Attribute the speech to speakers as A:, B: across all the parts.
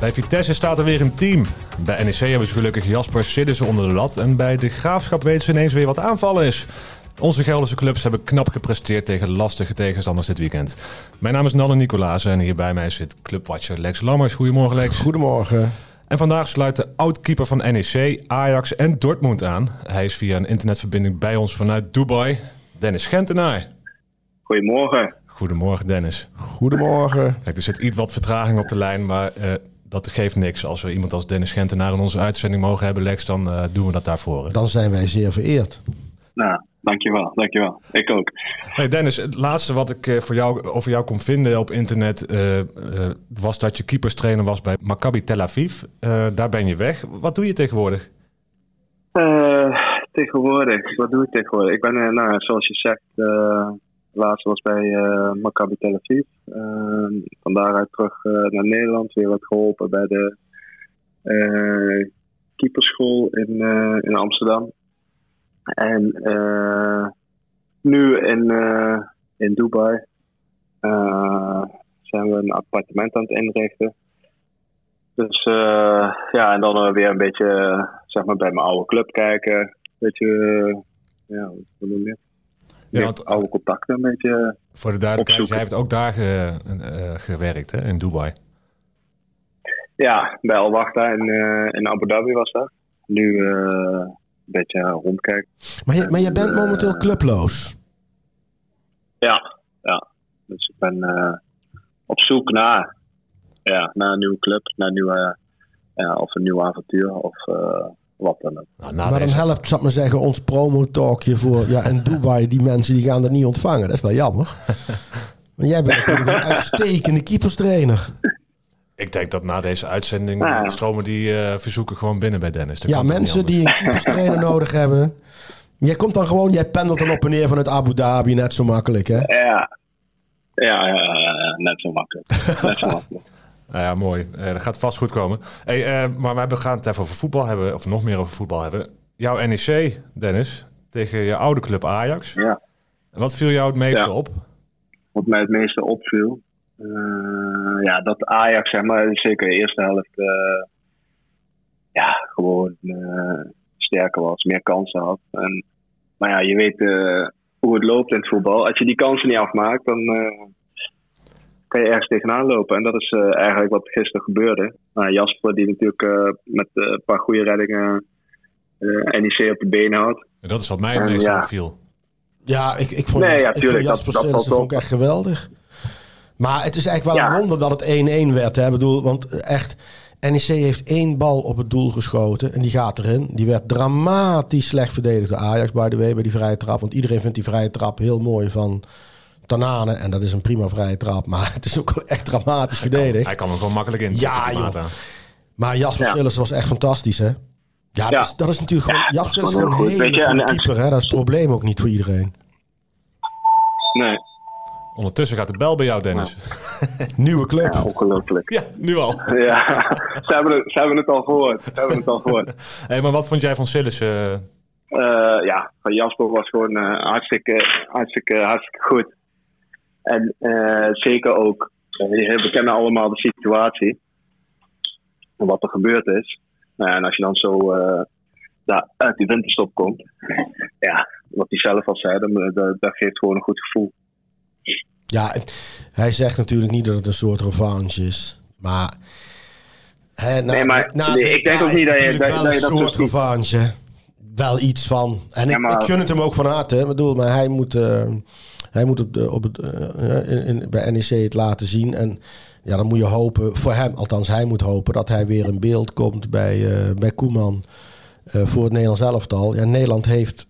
A: Bij Vitesse staat er weer een team. Bij NEC hebben ze gelukkig Jasper Siddissen onder de lat. En bij de Graafschap weten ze ineens weer wat aanvallen is. Onze Gelderse clubs hebben knap gepresteerd tegen lastige tegenstanders dit weekend. Mijn naam is Nanne Nicolaas en hier bij mij zit clubwatcher Lex Lammers. Goedemorgen Lex.
B: Goedemorgen.
A: En vandaag sluit de oud-keeper van NEC, Ajax en Dortmund aan. Hij is via een internetverbinding bij ons vanuit Dubai. Dennis Gentenaar.
C: Goedemorgen.
A: Goedemorgen Dennis.
B: Goedemorgen.
A: Kijk, er zit iets wat vertraging op de lijn, maar uh, dat geeft niks. Als we iemand als Dennis Gentenaar in onze uitzending mogen hebben, Lex, dan uh, doen we dat daarvoor.
B: Dan zijn wij zeer vereerd.
C: Nou, dankjewel, dankjewel. Ik ook.
A: Hey Dennis, het laatste wat ik uh, voor jou, over jou kon vinden op internet was dat je keeperstrainer was bij Maccabi Tel Aviv. daar ben je weg. Wat doe je tegenwoordig?
C: tegenwoordig, wat doe ik tegenwoordig? Ik ben, nou, zoals je zegt, laatste was bij uh, Maccabi Tel Aviv. Uh, van daaruit terug uh, naar Nederland. Weer wat geholpen bij de keeperschool in, in Amsterdam. En nu in, in Dubai zijn we een appartement aan het inrichten. Dus ja, en dan weer een beetje zeg maar bij mijn oude club kijken. Een beetje, ja, wat noem je? Ja, want, oude contacten een beetje.
A: Voor de duidelijkheid, jij hebt ook daar ge, uh, gewerkt hè, in Dubai.
C: Ja, bij Al Wachta in, uh, in Abu Dhabi was dat. Nu een beetje rondkijken.
B: Maar je, maar je bent momenteel clubloos?
C: Ja, ja. Dus ik ben op zoek naar, ja, naar een nieuwe club, naar een nieuwe, of een nieuw avontuur. Of wat dan ook.
B: Nou, maar dan helpt, zal ik maar zeggen, ons promo-talkje voor... Ja, in Dubai, die mensen die gaan dat niet ontvangen. Dat is wel jammer. Maar jij bent natuurlijk een uitstekende keeperstrainer.
A: Ik denk dat na deze uitzending ja. stromen die uh, verzoeken gewoon binnen bij Dennis. Dat
B: ja, mensen die een keeperstrainer nodig hebben. Jij komt dan gewoon, jij pendelt dan op en neer vanuit Abu Dhabi, net zo makkelijk, hè?
C: Ja, ja, ja, ja net zo makkelijk. net zo makkelijk.
A: Nou ja, mooi. Uh, dat gaat vast goed komen. Hey, uh, maar we gaan het even over voetbal hebben, of nog meer over voetbal hebben. Jouw NEC, Dennis, tegen je oude club Ajax.
C: Ja.
A: En wat viel jou het meeste
C: ja.
A: op?
C: Wat mij het meeste opviel? Uh, ja, dat Ajax, zeg maar, zeker de eerste helft, ja, gewoon sterker was, meer kansen had. En, maar ja, je weet hoe het loopt in het voetbal. Als je die kansen niet afmaakt, dan kan je ergens tegenaan lopen. En dat is uh, eigenlijk wat gisteren gebeurde. Nou, Jasper, die natuurlijk uh, met uh, een paar goede reddingen NEC op de benen houdt.
A: En dat is wat mij het meest
C: ja.
A: opviel.
B: Ja, ik, ik vond,
C: nee, ja,
B: ik
C: tuurlijk,
B: vond Jasper
C: dat, dat,
B: vond ik echt geweldig. Maar het is eigenlijk wel
C: Ja.
B: een wonder dat het 1-1 werd. Hè? Ik bedoel, want echt, NEC heeft één bal op het doel geschoten en die gaat erin. Die werd dramatisch slecht verdedigd door Ajax, by the way, bij die vrije trap. Want iedereen vindt die vrije trap heel mooi van Tanane. En dat is een prima vrije trap, maar het is ook wel echt dramatisch verdedigd.
A: Hij kan hem gewoon makkelijk in.
B: Ja, joh. Maar Jasper
C: Ja.
B: Was echt fantastisch, hè? Ja, dat,
C: Ja.
B: is, dat is natuurlijk gewoon...
C: Ja,
B: Jasper is een hele
C: Weet je,
B: goede keeper, hè? Dat is het probleem ook niet voor iedereen.
C: Nee,
A: Ondertussen gaat de bel bij jou, Dennis.
B: Nieuwe club.
C: ja, ongelooflijk.
A: Ja, nu al.
C: Ja, ze hebben, het, ze hebben het al gehoord. Ze hebben het al gehoord.
A: Hey, maar wat vond jij van Sillis? eh?
C: Eh, ja, van Jasper was gewoon eh, hartstikke, hartstikke, hartstikke goed. En eh, zeker ook, eh, we kennen allemaal de situatie. En wat er gebeurd is. Nou, en als je dan zo eh, uit die winterstop komt. Ja, wat hij zelf al zei, dat, dat geeft gewoon een goed gevoel.
B: Ja, hij zegt natuurlijk niet dat het een soort revanche is. Maar... Hè, na,
C: Nee, maar
B: na het
C: nee, ik denk ook niet dat je- dat-
B: wel
C: dat
B: een soort revanche. Wel iets van. En
C: Ja,
B: ik,
C: maar-
B: ik gun het hem ook van harte. Ik bedoel, maar hij moet, hij moet op de, op het, eh, in, in- bij NEC het laten zien. En ja, dan moet je hopen, voor hem, althans hij moet hopen... dat hij weer in beeld komt bij, eh, bij Koeman eh, voor het Nederlands elftal. Ja, Nederland heeft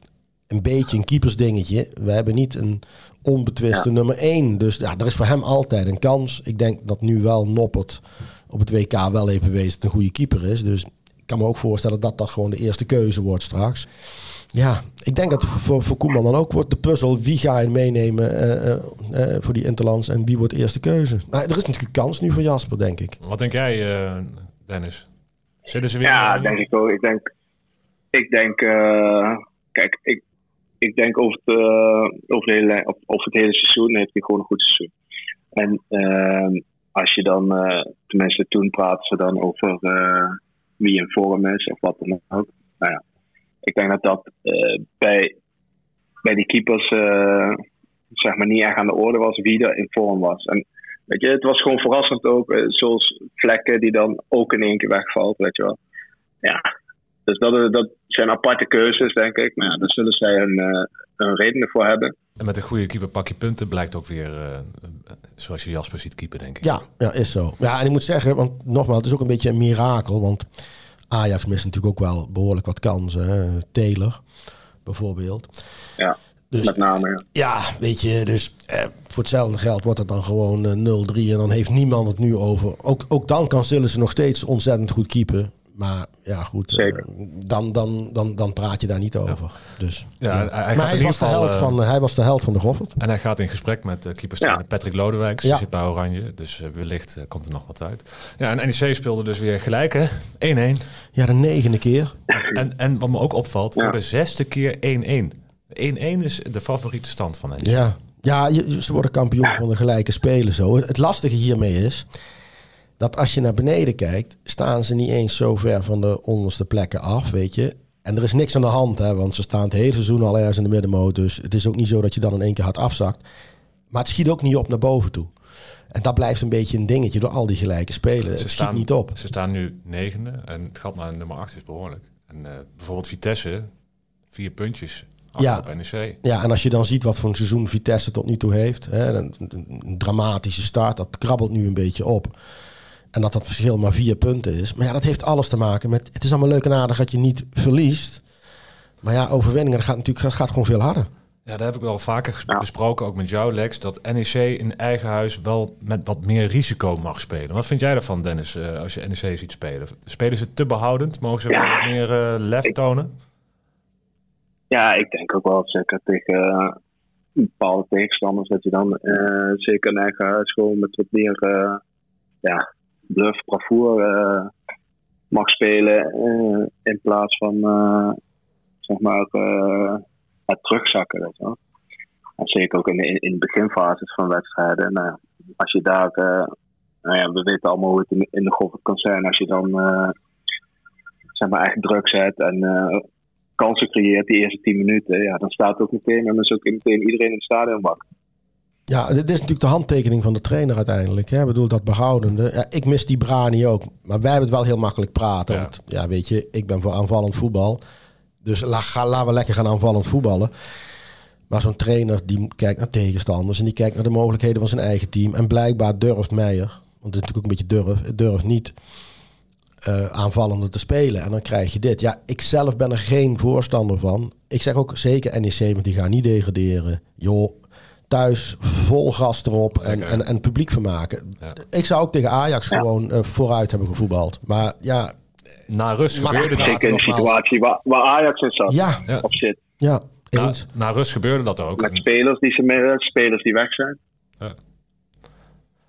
B: een beetje een keepersdingetje. We hebben niet een onbetwiste nummer 1. Dus ja, er is voor hem altijd een kans. Ik denk dat nu wel Noppert op het WK wel heeft bewezen dat een goede keeper is. Dus ik kan me ook voorstellen dat dat gewoon de eerste keuze wordt straks. Ja, ik denk dat voor, voor Koeman dan ook wordt de puzzel. Wie ga je meenemen eh, eh, eh, voor die Interlands en wie wordt de eerste keuze? Maar er is natuurlijk een kans nu voor Jasper, denk ik.
A: Wat denk jij, eh, Dennis? Zitten ze weer...
C: Ja, denk ik ook. Ik denk, ik denk eh, kijk, ik, ik denk over het, eh, over, de hele, over het hele seizoen heeft hij gewoon een goed seizoen. En ehm, als je dan, uh, tenminste toen praten ze dan over uh, wie in vorm is of wat dan ook. Nou ja, ik denk dat dat uh, bij, bij die keepers zeg maar niet echt aan de orde was wie er in vorm was. En weet je, het was gewoon verrassend ook, zoals vlekken die dan ook in één keer wegvalt, weet je wel. Ja, dus dat, dat zijn aparte keuzes, denk ik. Maar ja, daar zullen zij een, een reden voor hebben.
A: En met een goede keeper pak je punten, blijkt ook weer uh, zoals je Jasper ziet keeper, denk ik.
B: Ja, ja, is zo. Ja, en ik moet zeggen, want nogmaals, het is ook een beetje een mirakel. Want Ajax mist natuurlijk ook wel behoorlijk wat kansen. Hè? Taylor, bijvoorbeeld.
C: Ja, dus, met name. Ja.
B: ja, weet je, dus eh, voor hetzelfde geld wordt het dan gewoon uh, 0-3. En dan heeft niemand het nu over. Ook, ook dan kan ze nog steeds ontzettend goed keeper. Maar ja, goed, uh, dan, dan, dan, dan praat je daar niet over. Ja. Dus,
A: ja,
B: ja.
A: Hij,
B: maar hij was, de held van, hij was de held van de Goffert.
A: En hij gaat in gesprek met uh, keeperstrainer Patrick Lodewijk. Die zit bij Oranje, dus uh, wellicht komt er nog wat uit. Ja, en NEC speelde dus weer gelijk, hè? 1-1.
B: Ja, de negende keer.
A: En, en wat me ook opvalt, voor de zesde keer 1-1. 1-1 is de favoriete stand van NEC.
B: Ja, ja je, ze worden kampioen van de gelijke spelen zo. Het lastige hiermee is dat als je naar beneden kijkt, staan ze niet eens zo ver van de onderste plekken af, weet je. En er is niks aan de hand, hè, want ze staan het hele seizoen al ergens in de middenmoot. Dus het is ook niet zo dat je dan in één keer hard afzakt. Maar het schiet ook niet op naar boven toe. En dat blijft een beetje een dingetje door al die gelijke spelen. Ze het staan, schiet niet op.
A: Ze staan nu negende en het gat naar nummer 8 is behoorlijk. En uh, bijvoorbeeld Vitesse, vier puntjes
B: ja,
A: op NEC.
B: Ja, en als je dan ziet wat voor een seizoen Vitesse tot nu toe heeft. Hè, een, een dramatische start, dat krabbelt nu een beetje op. En dat dat verschil maar vier punten is. Maar ja, dat heeft alles te maken met... Het is allemaal leuk en aardig dat je niet verliest. Maar ja, overwinningen gaat natuurlijk gaat gewoon veel harder.
A: Ja, daar heb ik wel vaker besproken, ook met jou Lex, dat NEC in eigen huis wel met wat meer risico mag spelen. Wat vind jij daarvan, Dennis, uh, als je NEC ziet spelen? Spelen ze te behoudend? Mogen ze ja, wat meer uh, lef tonen?
C: Ja, ik denk ook wel zeker tegen uh, bepaalde tegenstanders dat je dan zeker in eigen huis gewoon met wat meer ja, bluff, bravoure uh, mag spelen uh, in plaats van uh, zeg maar het terugzakken. Weet je zeker ook in in de beginfases van wedstrijden. Nou, als je daar, nou ja, we weten allemaal hoe het in, in de golf kan zijn. Als je dan zeg maar echt druk zet en kansen creëert die eerste 10 minuten, ja, dan staat ook meteen en dan is ook meteen iedereen in het stadion wakker.
B: Ja, dit is natuurlijk de handtekening van de trainer uiteindelijk. Hè? Ik bedoel, dat behoudende. Ja, ik mis die Brani ook. Maar wij hebben het wel heel makkelijk praten. Ja. Want ja, weet je, ik ben voor aanvallend voetbal. Dus la, ga, laten we lekker gaan aanvallend voetballen. Maar zo'n trainer die kijkt naar tegenstanders en die kijkt naar de mogelijkheden van zijn eigen team. En blijkbaar durft Meijer, want het is natuurlijk ook een beetje durf, durft niet uh, aanvallender te spelen. En dan krijg je dit. Ja, ik zelf ben er geen voorstander van. Ik zeg ook zeker NEC, want die gaan niet degraderen. Joh, thuis vol gas erop en, en, en publiek vermaken. Ja. Ik zou ook tegen Ajax gewoon uh, vooruit hebben gevoetbald. Maar ja...
A: Na rust gebeurde dat.
C: Zeker in de situatie waar, waar Ajax in zat.
B: Ja.
C: Of zit.
B: Ja,
A: na, na, rust gebeurde dat ook.
C: Met spelers die, ze, spelers die weg zijn. Ja.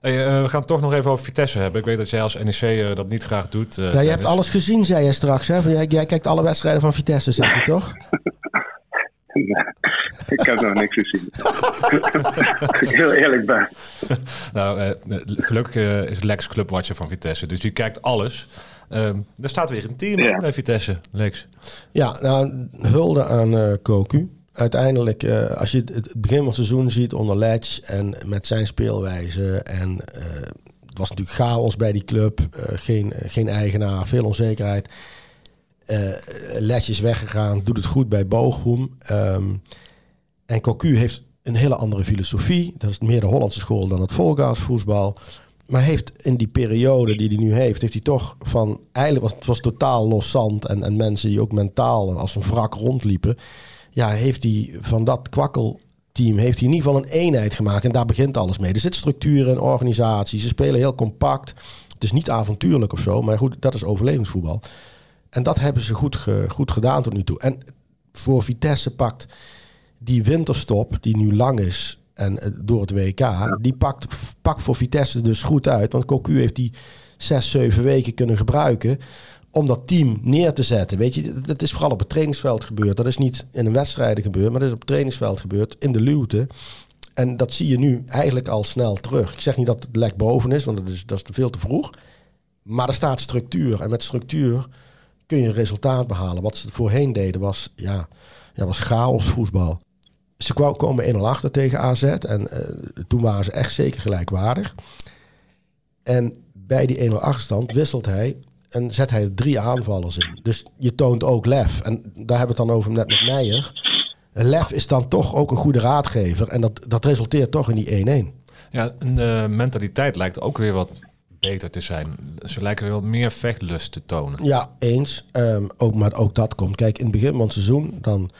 A: Hey, uh, we gaan het toch nog even over Vitesse hebben. Ik weet dat jij als NEC uh, dat niet graag doet. Uh,
B: ja, je hebt alles gezien, zei je straks. Hè? Jij, jij kijkt alle wedstrijden van Vitesse, zeg je toch?
C: ik heb nog niks gezien. ik heel eerlijk ben.
A: nou, eh, gelukkig uh, is Lex clubwatcher van Vitesse, dus die kijkt alles. Um, er staat weer een team ja. bij Vitesse, Lex.
B: Ja, nou, hulde aan uh, Koku. Uiteindelijk, uh, als je het begin van het seizoen ziet onder Letch en met zijn speelwijze. En uh, het was natuurlijk chaos bij die club. geen, geen eigenaar, veel onzekerheid. Uh, is weggegaan, doet het goed bij Bochum. Um, en Cocu heeft een hele andere filosofie. Dat is meer de Hollandse school dan het volgasvoetbal. Maar heeft in die periode die hij nu heeft, heeft hij toch van eigenlijk was het was totaal los zand en, en mensen die ook mentaal als een wrak rondliepen. Ja, heeft hij van dat kwakkelteam heeft hij in ieder geval een eenheid gemaakt en daar begint alles mee. Er zit structuur en organisatie. Ze spelen heel compact. Het is niet avontuurlijk of zo, maar goed, dat is overlevingsvoetbal. En dat hebben ze goed, goed gedaan tot nu toe. En voor Vitesse pakt die winterstop, die nu lang is en eh, door het WK, die pakt, pakt voor Vitesse dus goed uit. Want Cocu heeft die zes, zeven weken kunnen gebruiken om dat team neer te zetten. Weet je, dat is vooral op het trainingsveld gebeurd. Dat is niet in een wedstrijd gebeurd, maar dat is op het trainingsveld gebeurd, in de luwte. En dat zie je nu eigenlijk al snel terug. Ik zeg niet dat het lek boven is, want dat is, dat is te veel te vroeg. Maar er staat structuur. En met structuur kun je een resultaat behalen. Wat ze voorheen deden was, ja, ja, was chaos voetbal. Ze komen 1-0 achter tegen AZ. En uh, toen waren ze echt zeker gelijkwaardig. En bij die 1-0 achterstand wisselt hij en zet hij drie aanvallers in. Dus je toont ook lef. En daar hebben we het dan over net met Meijer. Lef is dan toch ook een goede raadgever. En dat, dat resulteert toch in die 1-1.
A: Ja, de mentaliteit lijkt ook weer wat beter te zijn. Ze lijken weer wat meer vechtlust te tonen.
B: Ja, eens. Um, ook, maar ook dat komt. Kijk, in het begin van het seizoen, dan,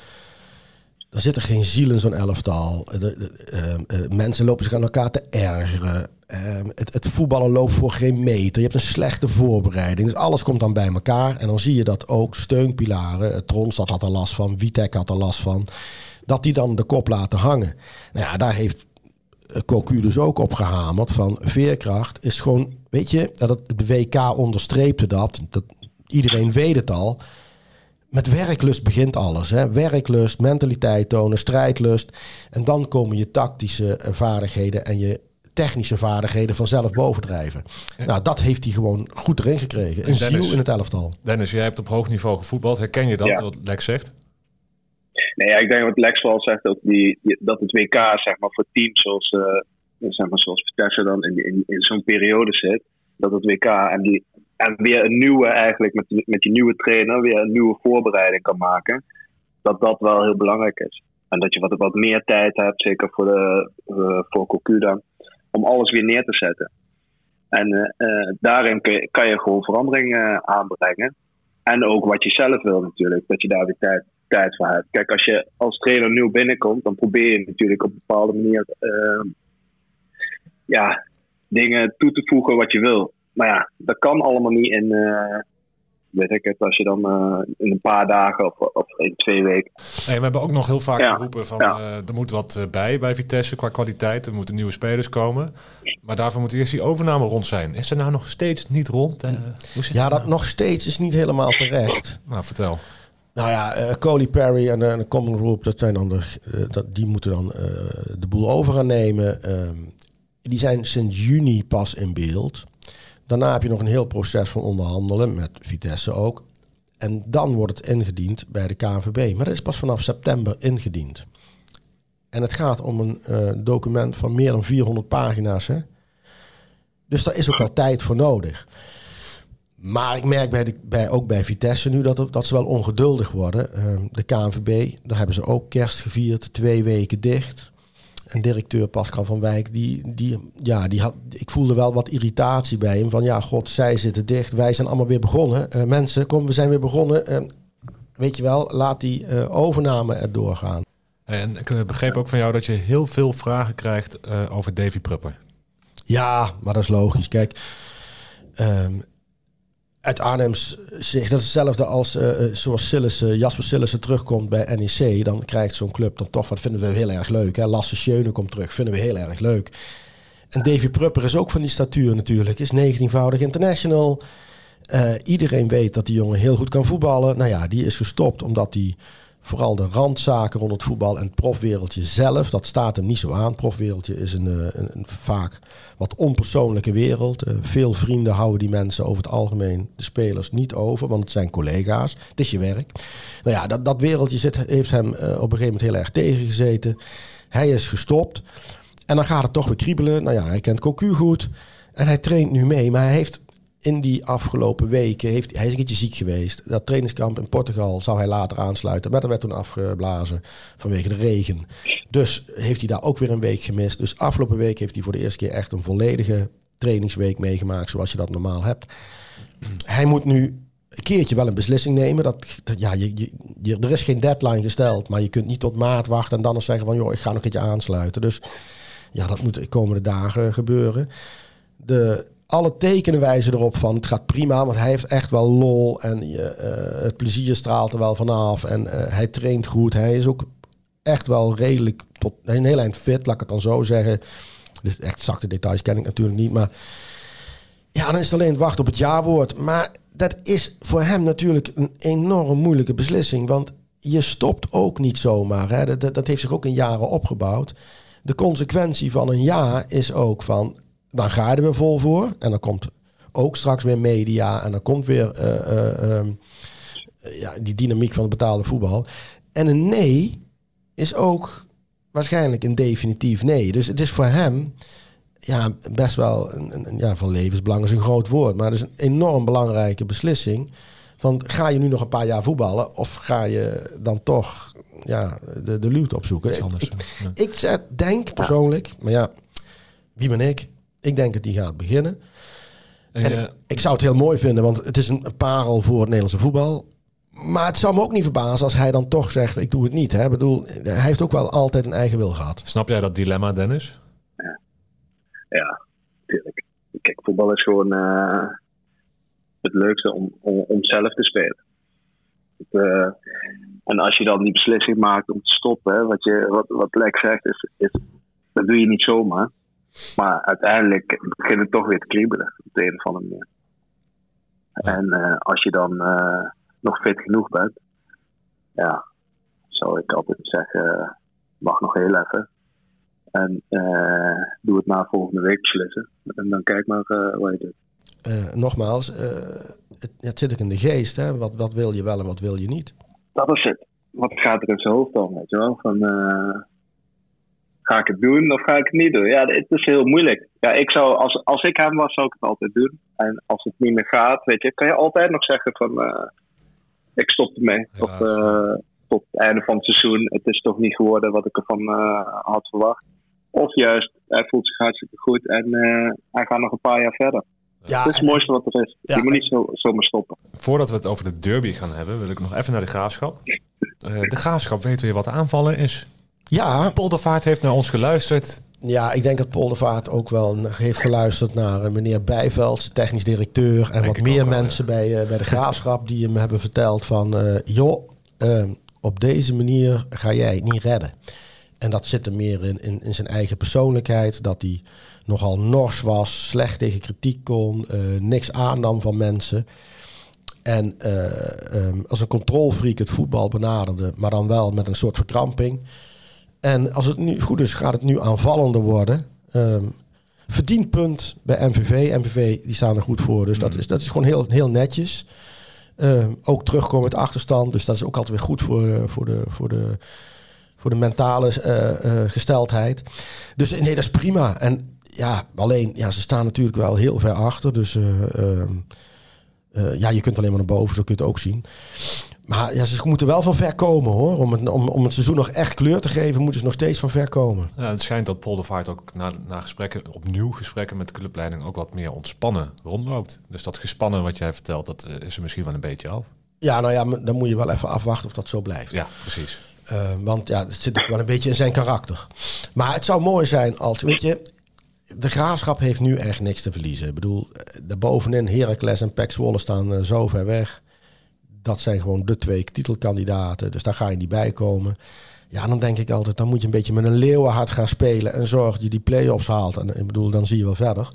B: er geen ziel in zo'n elftal. De, ehm, eh, mensen lopen zich aan elkaar te ergeren. Ehm, het, het, voetballen loopt voor geen meter. Je hebt een slechte voorbereiding. Dus alles komt dan bij elkaar. En dan zie je dat ook steunpilaren, Tronstad had er last van, Vitek had er last van, dat die dan de kop laten hangen. Nou ja, daar heeft Cocu dus ook op gehamerd van veerkracht is gewoon, weet je, dat de WK onderstreepte dat, dat iedereen weet het al. Met werklust begint alles. Hè? Werklust, mentaliteit tonen, strijdlust. En dan komen je tactische vaardigheden en je technische vaardigheden vanzelf bovendrijven. Nou, dat heeft hij gewoon goed erin gekregen. Een ziel in het elftal.
A: Dennis, jij hebt op hoog niveau gevoetbald. Herken je dat, wat Lex zegt?
C: Nee, ja, ik denk wat Lex wel zegt, ook die, dat het WK zeg maar, voor teams zoals, uh, zeg maar, zoals Vitesse dan in, in, in zo'n periode zit. Dat het WK en, die, en weer een nieuwe, eigenlijk met, met je nieuwe trainer, weer een nieuwe voorbereiding kan maken. Dat dat wel heel belangrijk is. En dat je wat, wat meer tijd hebt, zeker voor, de, uh, voor Cocu dan, om alles weer neer te zetten. En uh, daarin kun je, kan je gewoon veranderingen aanbrengen. En ook wat je zelf wil natuurlijk, dat je daar weer tijd tijd voor hebt. Kijk, als je als trainer nieuw binnenkomt, dan probeer je natuurlijk op een bepaalde manier ja, dingen toe te voegen wat je wil. Maar ja, dat kan allemaal niet in, uh, weet ik het, als je dan uh, in een paar dagen of, of in twee weken.
A: Nee, we hebben ook nog heel vaak ja. geroepen van ja. er moet wat bij bij Vitesse qua kwaliteit. Er moeten nieuwe spelers komen. Maar daarvoor moet eerst die overname rond zijn. Is er nou nog steeds niet rond?
B: hoe zit ja, dat nou? nog steeds is niet helemaal terecht.
A: nou, vertel.
B: Nou ja, uh, Coley Perry en uh, de Common Group, dat zijn dan de, uh, dat, die moeten dan de boel over gaan nemen. Ehm, die zijn sinds juni pas in beeld. Daarna heb je nog een heel proces van onderhandelen, met Vitesse ook. En dan wordt het ingediend bij de KNVB. Maar dat is pas vanaf september ingediend. En het gaat om een document van meer dan 400 pagina's. Hè? Dus daar is ook al tijd voor nodig. Maar ik merk bij de, bij, ook bij Vitesse nu dat, dat ze wel ongeduldig worden. Uh, de KNVB, daar hebben ze ook kerst gevierd, twee weken dicht. En directeur Pascal van Wijk, die, die, ja, die had, ik voelde wel wat irritatie bij hem. Van ja, god, zij zitten dicht, wij zijn allemaal weer begonnen. Uh, mensen, kom, we zijn weer begonnen. Uh, weet je wel, laat die uh, overname er doorgaan.
A: En ik begreep ook van jou dat je heel veel vragen krijgt over Davy Prupper.
B: Ja, maar dat is logisch. Kijk, um, uit Arnhem zegt dat hetzelfde als uh, zoals Sillissen, Jasper Sillissen terugkomt bij NEC. Dan krijgt zo'n club dan toch, wat vinden we heel erg leuk. Hè? Lasse Schöne komt terug, vinden we heel erg leuk. En Davy Prupper is ook van die statuur natuurlijk. Is 19-voudig international. Iedereen weet dat die jongen heel goed kan voetballen. Nou ja, die is gestopt omdat hij vooral de randzaken rond het voetbal en het profwereldje zelf, dat staat hem niet zo aan. Het profwereldje is een, een, een vaak wat onpersoonlijke wereld. Uh, veel vrienden houden die mensen over het algemeen, de spelers, niet over, want het zijn collega's. Het is je werk. Nou ja, dat, dat wereldje zit, heeft hem uh, op een gegeven moment heel erg tegengezeten. Hij is gestopt. En dan gaat het toch weer kriebelen. Nou ja, hij kent Cocu goed. En hij traint nu mee, maar hij heeft in die afgelopen weken heeft hij is een keertje ziek geweest. Dat trainingskamp in Portugal zou hij later aansluiten, maar dat werd toen afgeblazen vanwege de regen. Dus heeft hij daar ook weer een week gemist. Dus afgelopen week heeft hij voor de eerste keer echt een volledige trainingsweek meegemaakt, zoals je dat normaal hebt. Hij moet nu een keertje wel een beslissing nemen. Dat, ja, je, je, er is geen deadline gesteld, maar je kunt niet tot maart wachten en dan nog zeggen van joh, ik ga nog een keertje aansluiten. Dus ja, dat moet de komende dagen gebeuren. De alle tekenen wijzen erop van het gaat prima, want hij heeft echt wel lol en je, uh, het plezier straalt er wel vanaf en uh, hij traint goed. Hij is ook echt wel redelijk tot een heel eind fit, laat ik het dan zo zeggen. Dus echt details ken ik natuurlijk niet, maar ja, dan is het alleen wachten op het jaarwoord. Maar dat is voor hem natuurlijk een enorm moeilijke beslissing, want je stopt ook niet zomaar. Hè? Dat, dat heeft zich ook in jaren opgebouwd. de consequentie van een ja is ook van, dan ga je er weer vol voor. En dan komt ook straks weer media en dan komt weer eh, eh, ehm, ja, die dynamiek van het betaalde voetbal. En een nee is ook waarschijnlijk een definitief nee. Dus het is voor hem ja, best wel een, een, ja, van levensbelang is een groot woord, maar het is een enorm belangrijke beslissing. Van ga je nu nog een paar jaar voetballen of ga je dan toch ja, de, de luwte opzoeken?
A: Anders,
B: ik,
A: ja.
B: ik zet, denk persoonlijk, maar ja, wie ben ik? Ik denk dat die gaat beginnen.
A: En,
B: En
A: eh,
B: ik, ik zou het heel mooi vinden, want het is een, parel voor het Nederlandse voetbal. Maar het zou me ook niet verbazen als hij dan toch zegt: Ik doe het niet. Hè? Ik bedoel, hij heeft ook wel altijd een eigen wil gehad.
A: snap jij dat dilemma, Dennis?
C: Ja, natuurlijk. Kijk, voetbal is gewoon eh, het leukste om, om, om zelf te spelen. Het, eh, en als je dan die beslissing maakt om te stoppen, hè, wat, je, wat, wat Lex zegt, is, is, dat doe je niet zomaar. Maar uiteindelijk begint het toch weer te kriebelen op de een of andere manier. En eh, als je dan eh, nog fit genoeg bent, ja, zou ik altijd zeggen, wacht nog heel even. En eh, doe het na volgende week beslissen. En dan kijk maar wat je doet.
B: Nogmaals, het, het zit ook in de geest. Hè? Wat, wat wil je wel en wat wil je niet?
C: Dat is het. Wat gaat er in zijn hoofd dan, weet je wel? Van, ga ik het doen of ga ik het niet doen? Ja, het is heel moeilijk. Ja, ik zou, als, als ik hem was, zou ik het altijd doen. En als het niet meer gaat, weet je, kan je altijd nog zeggen van, eh, ik stop ermee. Of eh, tot het einde van het seizoen, het is toch niet geworden wat ik ervan eh, had verwacht. Of juist, hij voelt zich hartstikke goed en hij gaat nog een paar jaar verder.
B: Ja,
C: dat is het mooiste wat er is.
B: Ja,
C: je moet niet zo, zomaar stoppen.
A: Voordat we het over de derby gaan hebben, wil ik nog even naar de graafschap. De graafschap weet weer wat aanvallen is.
B: Ja,
A: Poldervaart heeft naar ons geluisterd.
B: ja, ik denk dat Poldervaart ook wel heeft geluisterd naar eh, meneer Bijveld, technisch directeur. En
A: Denk
B: wat meer
A: wel,
B: mensen bij, eh, bij de graafschap die hem hebben verteld van... eh, joh, eh, op deze manier ga jij het niet redden. En dat zit er meer in, in, in zijn eigen persoonlijkheid. Dat hij nogal nors was, slecht tegen kritiek kon, niks aannam van mensen. En eh, ehm, als een controlfreak het voetbal benaderde, maar dan wel met een soort verkramping. En als het nu goed is, gaat het nu aanvallender worden. Ehm verdiend punt bij MVV. MVV die staan er goed voor, dus dat, is, dat is gewoon heel, heel netjes. Ehm, ook terugkomen met achterstand, dus dat is ook altijd weer goed voor, eh, voor, de, voor, de, voor de mentale eh, eh, gesteldheid. Dus nee, dat is prima. En ja, alleen, ja, ze staan natuurlijk wel heel ver achter. Dus eh, ehm, eh, ja, je kunt alleen maar naar boven, zo kun je het ook zien. Maar ja, ze moeten wel van ver komen hoor. Om het, om, om het seizoen nog echt kleur te geven, moeten ze nog steeds van ver komen.
A: Ja, het schijnt dat Poldervaart ook na, na gesprekken, opnieuw gesprekken met de clubleiding, ook wat meer ontspannen rondloopt. Dus dat gespannen wat jij vertelt, dat eh, is er misschien wel een beetje af.
B: Ja, nou ja, dan moet je wel even afwachten of dat zo blijft.
A: Ja, precies.
B: Uh, want ja, het zit ook wel een beetje in zijn karakter. Maar het zou mooi zijn als, weet je, de graafschap heeft nu echt niks te verliezen. Ik bedoel, daarbovenin Heracles en Pek Zwolle staan uh, zo ver weg. Dat zijn gewoon de twee titelkandidaten. Dus daar ga je niet bij komen. Ja, dan denk ik altijd, dan moet je een beetje met een leeuwenhart gaan spelen. En zorg dat je die play-offs haalt. En ik bedoel, dan zie je wel verder.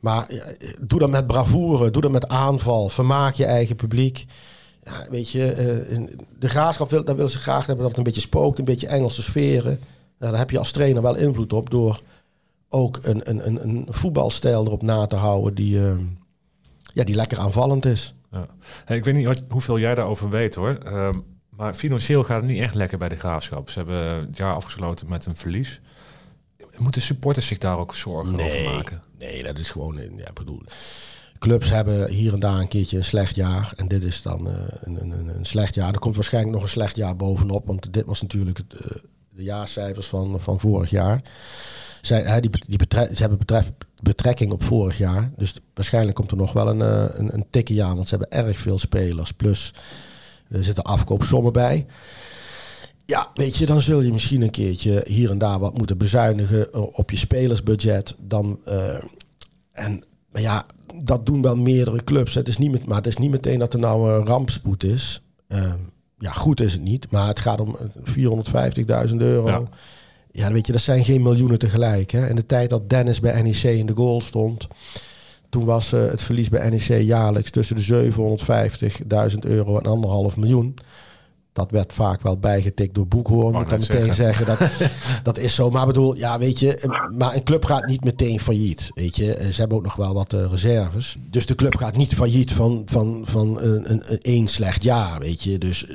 B: Maar ja, doe dat met bravoure, doe dat met aanval. Vermaak je eigen publiek. Weet je, uh, de graafschap wil, wil ze graag hebben dat het een beetje spookt, een beetje Engelse sferen. Nou, daar heb je als trainer wel invloed op door ook een, een, een, een voetbalstijl erop na te houden die, uh, ja, die lekker aanvallend is.
A: Ja. Hey, ik weet niet wat, hoeveel jij daarover weet hoor. Uh, maar financieel gaat het niet echt lekker bij de graafschap. Ze hebben het jaar afgesloten met een verlies. Moeten supporters zich daar ook zorgen
B: nee,
A: over maken?
B: Nee, dat is gewoon. Ja, bedoel, clubs hebben hier en daar een keertje een slecht jaar. En dit is dan uh, een, een, een, slecht jaar. Er komt waarschijnlijk nog een slecht jaar bovenop. Want dit was natuurlijk het, uh, de jaarcijfers van, van vorig jaar. Zij, hè, die, die ze hebben betref, betrekking op vorig jaar. Dus waarschijnlijk komt er nog wel een, uh, een, een tikje. Want ze hebben erg veel spelers. Plus er zitten afkoopsommen bij. Ja, weet je, dan zul je misschien een keertje hier en daar wat moeten bezuinigen op je spelersbudget. Dan, uh, en, maar ja, dat doen wel meerdere clubs. Het is niet met, maar het is niet meteen dat er nou een rampspoed is. Uh, ja, goed is het niet, maar het gaat om 450.000 euro. Ja. ja, weet je, dat zijn geen miljoenen tegelijk. Hè. In de tijd dat Dennis bij NEC in de goal stond, toen was uh, het verlies bij NEC jaarlijks tussen de 750.000 euro en anderhalf miljoen. dat werd vaak wel bijgetikt door Boekhoorn. Moet dan meteen zeggen. dat, dat is zo. Maar bedoel, ja, weet je, maar een club gaat niet meteen failliet. Weet je, ze hebben ook nog wel wat reserves. Dus de club gaat niet failliet van, van, van een, een, een slecht jaar. Weet je, dus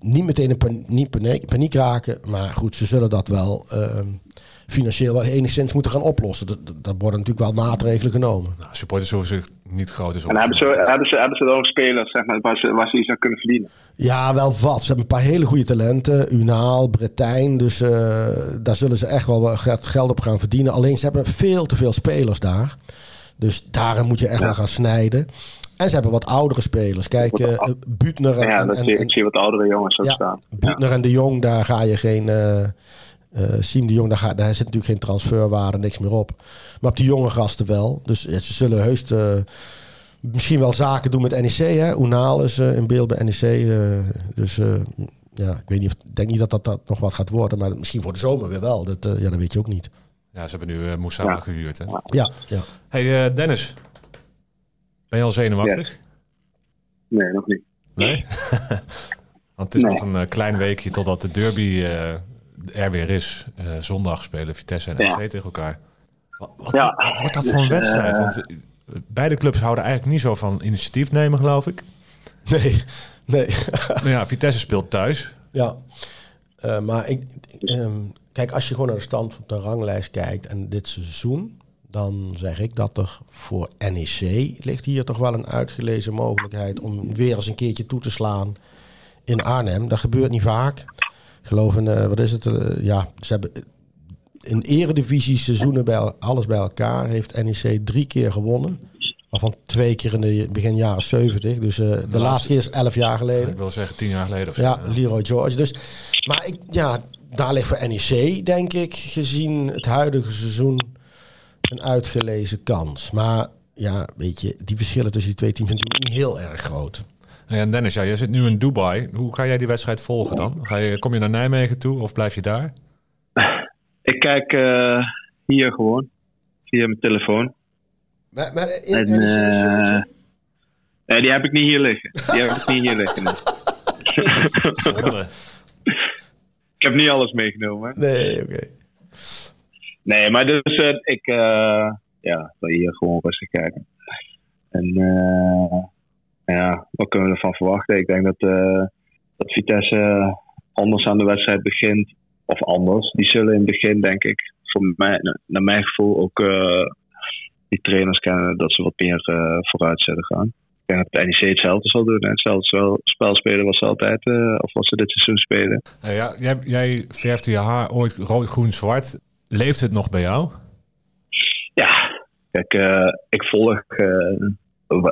B: niet meteen in niet paniek, paniek, raken. Maar goed, ze zullen dat wel uh, financieel wel enigszins moeten gaan oplossen. Dat, dat worden natuurlijk wel maatregelen genomen.
A: Nou, supporters hoeven zich niet groot is.
C: En hebben ze, hebben, ze, hebben ze dan ook spelers zeg maar, waar, ze, waar ze iets aan kunnen verdienen?
B: Ja, wel wat. Ze hebben een paar hele goede talenten. Unaal, Bretijn. Dus uh, daar zullen ze echt wel geld op gaan verdienen. Alleen ze hebben veel te veel spelers daar. Dus daar moet je echt ja. wel gaan snijden. En ze hebben wat oudere spelers. Kijk, uh, Butner en...
C: Ja, dat
B: en,
C: zie, ik zie wat oudere jongens ook
B: ja,
C: staan.
B: Butner ja. en de Jong, daar ga je geen... Uh, uh, Siem de Jong, daar, ga, daar zit natuurlijk geen transferwaarde, niks meer op. Maar op die jonge gasten wel. Dus ja, ze zullen heus misschien wel zaken doen met NEC. Hè? Oenaal is in beeld bij NEC. dus ja, ik weet niet, of, denk niet dat, dat dat nog wat gaat worden. Maar misschien voor de zomer weer wel. Dat, ja, dat weet je ook niet.
A: Ja, ze hebben nu uh, Moussa gehuurd. Hè?
B: Ja, ja.
A: Hey Dennis, ben je al zenuwachtig?
C: Yes. Nee, nog niet.
A: Nee? Want het is nee. nog een uh, klein weekje totdat de derby uh, er weer is. Uh, zondag spelen Vitesse en NEC ja. tegen elkaar. Wat, wat,
C: ja.
A: wat, wordt dat voor een wedstrijd? Want beide clubs houden eigenlijk niet zo van initiatief nemen, geloof ik.
B: Nee, nee.
A: nou ja, Vitesse speelt thuis.
B: Ja, maar ik, um, kijk, als je gewoon naar de stand op de ranglijst kijkt en dit seizoen dan zeg ik dat er voor NEC ligt hier toch wel een uitgelezen mogelijkheid om weer eens een keertje toe te slaan in Arnhem. Dat gebeurt niet vaak. Ik geloof in, uh, wat is het? Uh, ja, ze hebben in eredivisie seizoenen bij alles bij elkaar heeft NEC drie keer gewonnen. Waarvan twee keer in de begin jaren 70. Dus uh, de, de laatste, laatste keer is elf jaar geleden.
A: Ik wil zeggen tien jaar geleden of zo.
B: Ja, Leroy George. Dus, maar ik, ja, daar ligt voor NEC, denk ik, gezien het huidige seizoen een uitgelezen kans. Maar ja, weet je, die verschillen tussen die twee teams zijn natuurlijk niet heel erg groot.
A: Ja, en Dennis, ja, jij zit nu in Dubai. Hoe ga jij die wedstrijd volgen dan? Ga je, kom je naar Nijmegen toe of blijf je daar?
C: Ik kijk uh, hier gewoon, via mijn telefoon.
B: Maar, maar in, en, uh,
C: nee, die heb ik niet hier liggen. Die heb ik niet hier liggen. ik heb niet alles meegenomen.
B: Nee, oké. Okay.
C: Nee, maar dus uh, ik uh, ja, wil hier gewoon rustig kijken. En uh, ja, wat kunnen we ervan verwachten? Ik denk dat, dat Vitesse anders aan de wedstrijd begint. Of anders. Die zullen in het begin, denk ik, voor mij, naar mijn gevoel ook die trainers kennen dat ze wat meer vooruit zullen gaan. Ik denk dat de NEC hetzelfde zal doen. En hetzelfde spel spelen was ze altijd, of wat ze dit seizoen spelen.
A: ja, jij, jij je haar ooit rood, groen, zwart. Leeft het nog bij jou?
C: Ja, kijk, uh, ik volg, uh,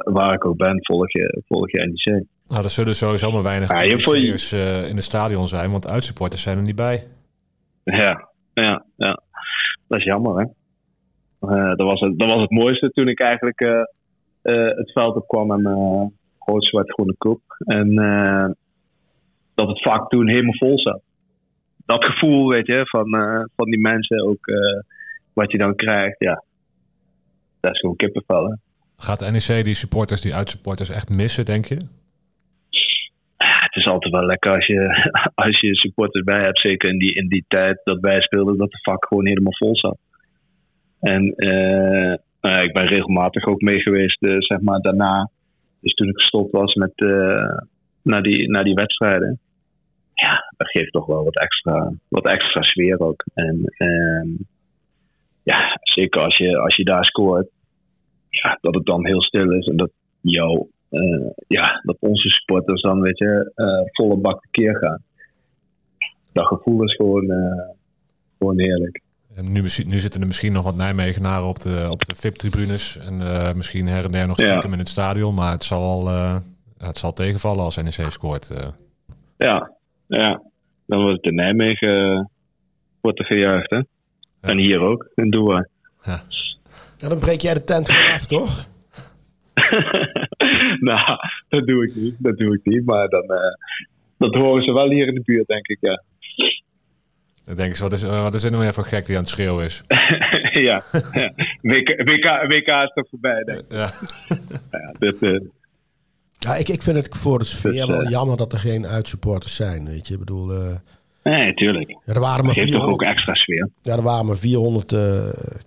C: waar ik ook ben, volg je, volg je NEC.
A: Nou, er zullen sowieso maar weinig ja, je... uh, in het stadion zijn, want uitsupporters zijn er niet bij.
C: Ja, ja, ja. Dat is jammer, hè. dat, was het, dat was het mooiste toen ik eigenlijk het veld op kwam en rood-zwart-groene koep. En dat het vak toen helemaal vol zat dat gevoel, weet je, van, uh, van die mensen ook uh, wat je dan krijgt, ja. Dat is gewoon kippenvel, hè.
A: Gaat de NEC die supporters, die uitsupporters echt missen, denk je?
C: Het is altijd wel lekker als je, als je supporters bij hebt. Zeker in die, in die tijd dat wij speelden, dat de vak gewoon helemaal vol zat. En uh, nou, ik ben regelmatig ook mee geweest, zeg maar, daarna. Dus toen ik gestopt was met, naar, die, naar die wedstrijden ja, dat geeft toch wel wat extra, wat extra sfeer ook. En, en ja, zeker als je, als je daar scoort, ja, dat het dan heel stil is en dat jou, uh, ja, dat onze supporters dan, weet je, uh, volle bak keer gaan. Dat gevoel is gewoon, uh, gewoon heerlijk.
A: En nu, nu zitten er misschien nog wat Nijmegenaren op de, op de VIP-tribunes. En misschien her en der nog stiekem ja. in het stadion. Maar het zal, het zal tegenvallen als NEC scoort.
C: Ja, ja, dan wordt het in Nijmegen wordt er gejuicht, hè? En hier ook, in Doha.
B: Ja. ja, dan breek jij de tent af, toch?
C: nou, dat doe ik niet. Dat doe ik niet. Maar dan, uh, dat horen ze wel hier in de buurt, denk ik, ja.
A: Dan denken ze, wat is, wat is er nou weer voor gek die aan het schreeuwen is?
C: ja, ja. WK, WK, WK is toch voorbij, denk ik.
A: Ja.
C: ja dit, uh,
B: Ja, ik, ik vind het voor de sfeer
C: Dus,
B: wel
C: eh,
B: jammer dat er geen uitsupporters zijn. Weet je, ik bedoel, eh,
C: Nee, tuurlijk.
B: er waren maar
C: Geeft toch ook
B: 400,
C: extra sfeer.
B: ja, er waren maar 400 eh,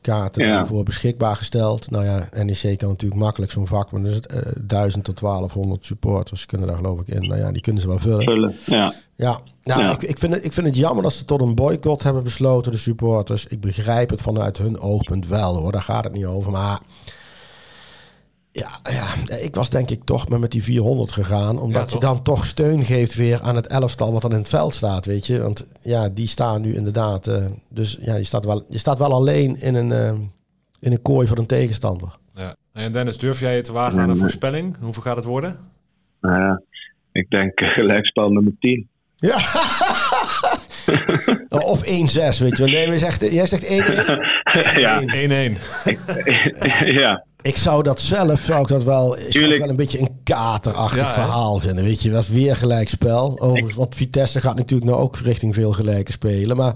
B: kaarten
C: Ja.
B: voor beschikbaar gesteld. Nou ja, NEC kan natuurlijk makkelijk zo'n vak, maar dus eh, 1000 tot 1200 supporters kunnen daar geloof ik in. Nou ja, die kunnen ze wel vullen.
C: Vullen. Ja.
B: Ja, ja,
C: Ja.
B: Ik, ik, vind het, ik vind het jammer dat ze tot een boycott hebben besloten, de supporters. Ik begrijp het vanuit hun oogpunt wel hoor, daar gaat het niet over. Maar ja, ja ik was denk ik toch maar met die 400 gegaan. Omdat
A: Ja,
B: je dan toch steun geeft weer aan het elftal wat dan in het veld staat, weet je. Want ja, die staan nu inderdaad... eh, dus ja, je staat wel, je staat wel alleen in een, eh, in een kooi van een tegenstander.
A: Ja. En Dennis, durf jij je te wagen aan een voorspelling? Hoeveel gaat het worden?
C: Nou ja, ik denk eh, gelijkspel nummer 10.
B: Ja. of 1-6, weet je wel. Nee, maar je zegt, jij zegt 1-1.
C: ja.
A: 1-1.
C: ja.
B: Ik zou dat zelf zou ik dat wel, zou ik wel een beetje een katerachtig
A: Ja, hè?
B: verhaal vinden. Weet je, dat is weer gelijkspel. Overigens, want Vitesse gaat natuurlijk nou ook richting veel gelijke spelen. Maar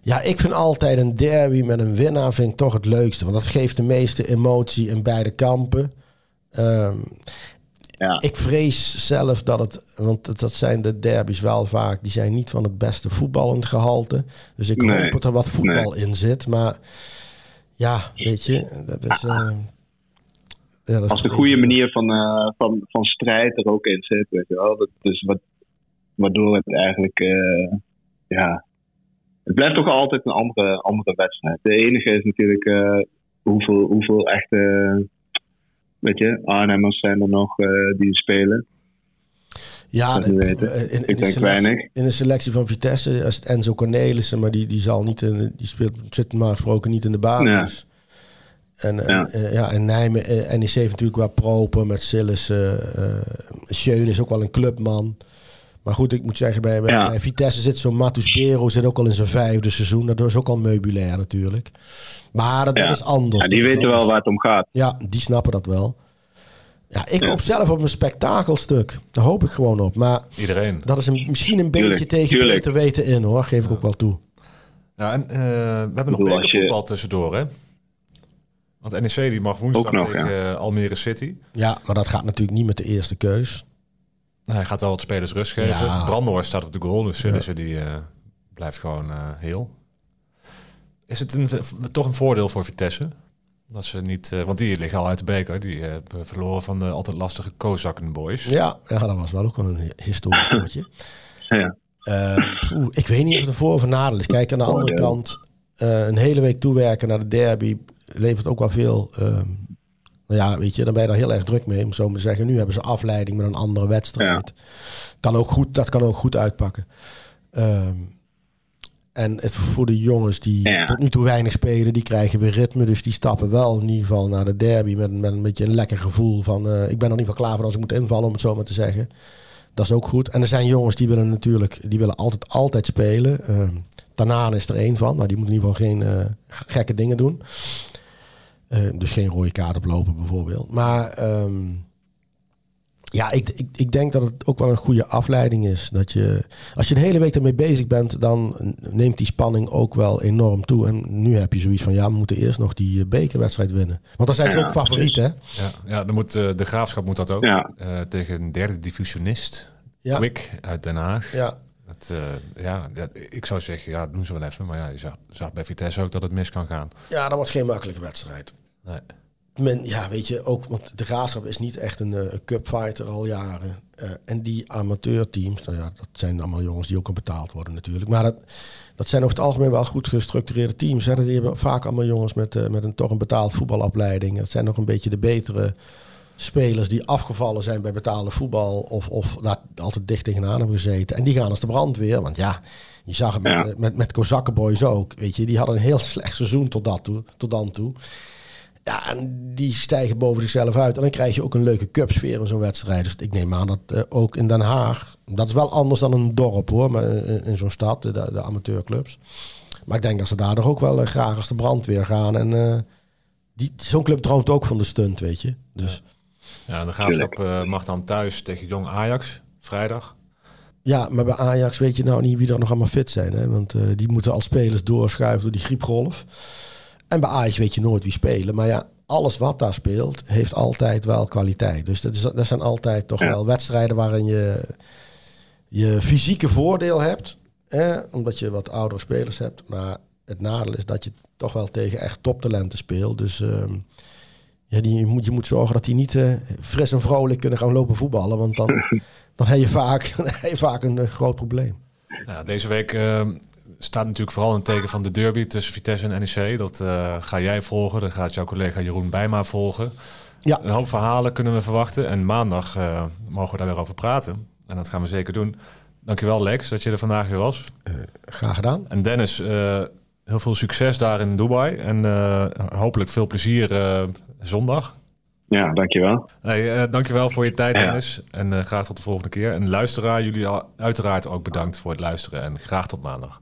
B: ja, ik vind altijd een derby met een winnaar vind ik toch het leukste. Want dat geeft de meeste emotie in beide kampen. Ehm,
C: Ja.
B: ik vrees zelf dat het, want dat zijn de derbies wel vaak, die zijn niet van het beste voetballend gehalte. Dus ik
C: Nee.
B: hoop dat er wat voetbal in zit. Maar ja, weet je, dat is. eh, ja, dat
C: Als de goede manier van, eh, van, van strijd er ook in zit, weet je wel. Dat is wat, waardoor het eigenlijk, eh, ja... Het blijft toch altijd een andere, andere wedstrijd. De enige is natuurlijk eh, hoeveel, hoeveel echte, weet je, Arnhemmers zijn er nog die spelen.
B: Ja, in, in,
C: Ik
B: de
C: denk
B: selectie,
C: weinig.
B: in de selectie van Vitesse is het Enzo Cornelissen, maar die, die zal niet in, die speelt zit normaal gesproken niet in de basis. En, en,
C: Ja.
B: eh, ja, en Nijmen, eh, NEC heeft natuurlijk wel propen met Sillis. eh eh, Schöne is ook wel een clubman. Maar goed, ik moet zeggen, bij, bij,
C: Ja.
B: bij Vitesse zit zo'n Matus Bero zit ook al in zijn vijfde seizoen. Dat is ook al meubilair natuurlijk. Maar dat, is anders.
C: Ja, die weten wel waar het om gaat.
B: Ja, die snappen dat wel. Ja, ik
C: Ja.
B: hoop zelf op een spektakelstuk. Daar hoop ik gewoon op. Maar
A: Iedereen.
B: dat is een, misschien een beetje tegen
C: tuurlijk.
B: beter weten in hoor. Geef ik ook wel toe.
A: Ja, en eh, we hebben nog
C: je-
A: bekervoetbal tussendoor, hè? Want NEC die mag woensdag
C: nog,
A: tegen eh, Almere City.
B: Ja, maar dat gaat natuurlijk niet met de eerste keus.
A: Hij gaat wel wat spelers rust geven.
B: Ja.
A: Brandenhorst staat op de goal, dus Sillissen die eh, blijft gewoon eh, heel. Is het een, toch een voordeel voor Vitesse? Dat ze niet, want die liggen al uit de beker. Die hebben verloren van de altijd lastige Kozakken Boys.
B: Ja, ja, dat was wel ook wel een hi- historisch potje.
C: Ja.
B: Eh, poeh, ik weet niet of het een voor- of een nadeel is. Kijk, aan de andere kant, eh, een hele week toewerken naar de derby levert ook wel veel. ehm, nou ja, weet je, dan ben je daar heel erg druk mee, om zo maar te zeggen. Nu hebben ze afleiding met een andere wedstrijd. Kan ook goed, dat kan ook goed uitpakken. Ehm, en het voor de jongens die
C: Ja.
B: tot nu toe weinig spelen, die krijgen weer ritme. Dus die stappen wel in ieder geval naar de derby met, met een beetje een lekker gevoel van... eh, ik ben er niet wel klaar voor als ik moet invallen, om het zo maar te zeggen. Dat is ook goed. En er zijn jongens die willen natuurlijk die willen altijd, altijd spelen. Uh, is er één van. Nou, die moet in ieder geval geen eh, gekke dingen doen. Eh, dus geen rode kaart oplopen bijvoorbeeld. Maar ehm, ja, ik, ik, ik denk dat het ook wel een goede afleiding is. Dat je, als je de hele week ermee bezig bent, dan neemt die spanning ook wel enorm toe. En nu heb je zoiets van, ja, we moeten eerst nog die eh, bekerwedstrijd winnen. Want dan zijn ze
C: Ja,
B: ook favoriet, hè?
A: Ja, ja dan moet, eh, de graafschap moet dat ook.
C: Ja.
A: Eh, tegen een derde divisionist.
B: Ja.
A: Quick uit Den Haag.
B: Ja,
A: Dat, eh, ja, ik zou zeggen, ja, doen ze wel even. Maar ja, je zag, zag bij Vitesse ook dat het mis kan gaan.
B: ja, dat wordt geen makkelijke wedstrijd.
A: Nee.
B: Men, ja, weet je, ook, want de Graafschap is niet echt een, eh, een cupfighter al jaren. Eh, en die amateurteams, nou ja, dat zijn allemaal jongens die ook al betaald worden natuurlijk. Maar dat, dat zijn over het algemeen wel goed gestructureerde teams. Hè. Die hebben vaak allemaal jongens met, eh, met een toch een betaald voetbalopleiding. Dat zijn nog een beetje de betere spelers die afgevallen zijn bij betaalde voetbal. Of, of daar altijd dicht tegenaan hebben gezeten. En die gaan als de brandweer. Want ja, je zag het met,
C: Ja.
B: eh, met, met Kozakkenboys ook. Weet je, die hadden een heel slecht seizoen tot, dat toe, tot dan toe. Ja, en die stijgen boven zichzelf uit. En dan krijg je ook een leuke cupsfeer in zo'n wedstrijd. Dus ik neem aan dat eh, ook in Den Haag... Dat is wel anders dan een dorp hoor, maar in, in zo'n stad, de, de amateurclubs. Maar ik denk dat ze daardoor ook wel eh, graag als de brandweer gaan. En eh, die- zo'n club droomt ook van de stunt, weet je. Dus
A: Ja, de graafschap eh, mag dan thuis tegen Jong Ajax vrijdag.
B: ja, maar bij Ajax weet je nou niet wie er nog allemaal fit zijn. Hè? Want eh, die moeten als spelers doorschuiven door die griepgolf. En bij Ajax weet je nooit wie spelen. Maar ja, alles wat daar speelt, heeft altijd wel kwaliteit. Dus dat, is, dat zijn altijd toch
C: Ja.
B: wel wedstrijden waarin je je fysieke voordeel hebt. Hè, omdat je wat oudere spelers hebt. Maar het nadeel is dat je toch wel tegen echt toptalenten speelt. Dus ehm, ja, die, je, moet, je moet zorgen dat die niet eh, fris en vrolijk kunnen gaan lopen voetballen. Want dan, dan heb je vaak, dan heb je vaak een eh, groot probleem.
A: Ja, deze week eh, staat natuurlijk vooral een teken van de derby tussen Vitesse en NEC. Dat eh, ga jij volgen, dat gaat jouw collega Jeroen Bijma volgen.
B: Ja.
A: Een hoop verhalen kunnen we verwachten. En maandag eh, mogen we daar weer over praten. En dat gaan we zeker doen. Dankjewel Lex dat je er vandaag weer was.
B: Graag gedaan.
A: En Dennis, eh, heel veel succes daar in Dubai. En eh, hopelijk veel plezier eh, zondag.
C: Ja, dankjewel.
A: Hey, eh, dankjewel voor je tijd
C: Ja.
A: Dennis. En eh, graag tot de volgende keer. En luisteraar, jullie al- uiteraard ook bedankt voor het luisteren. En graag tot maandag.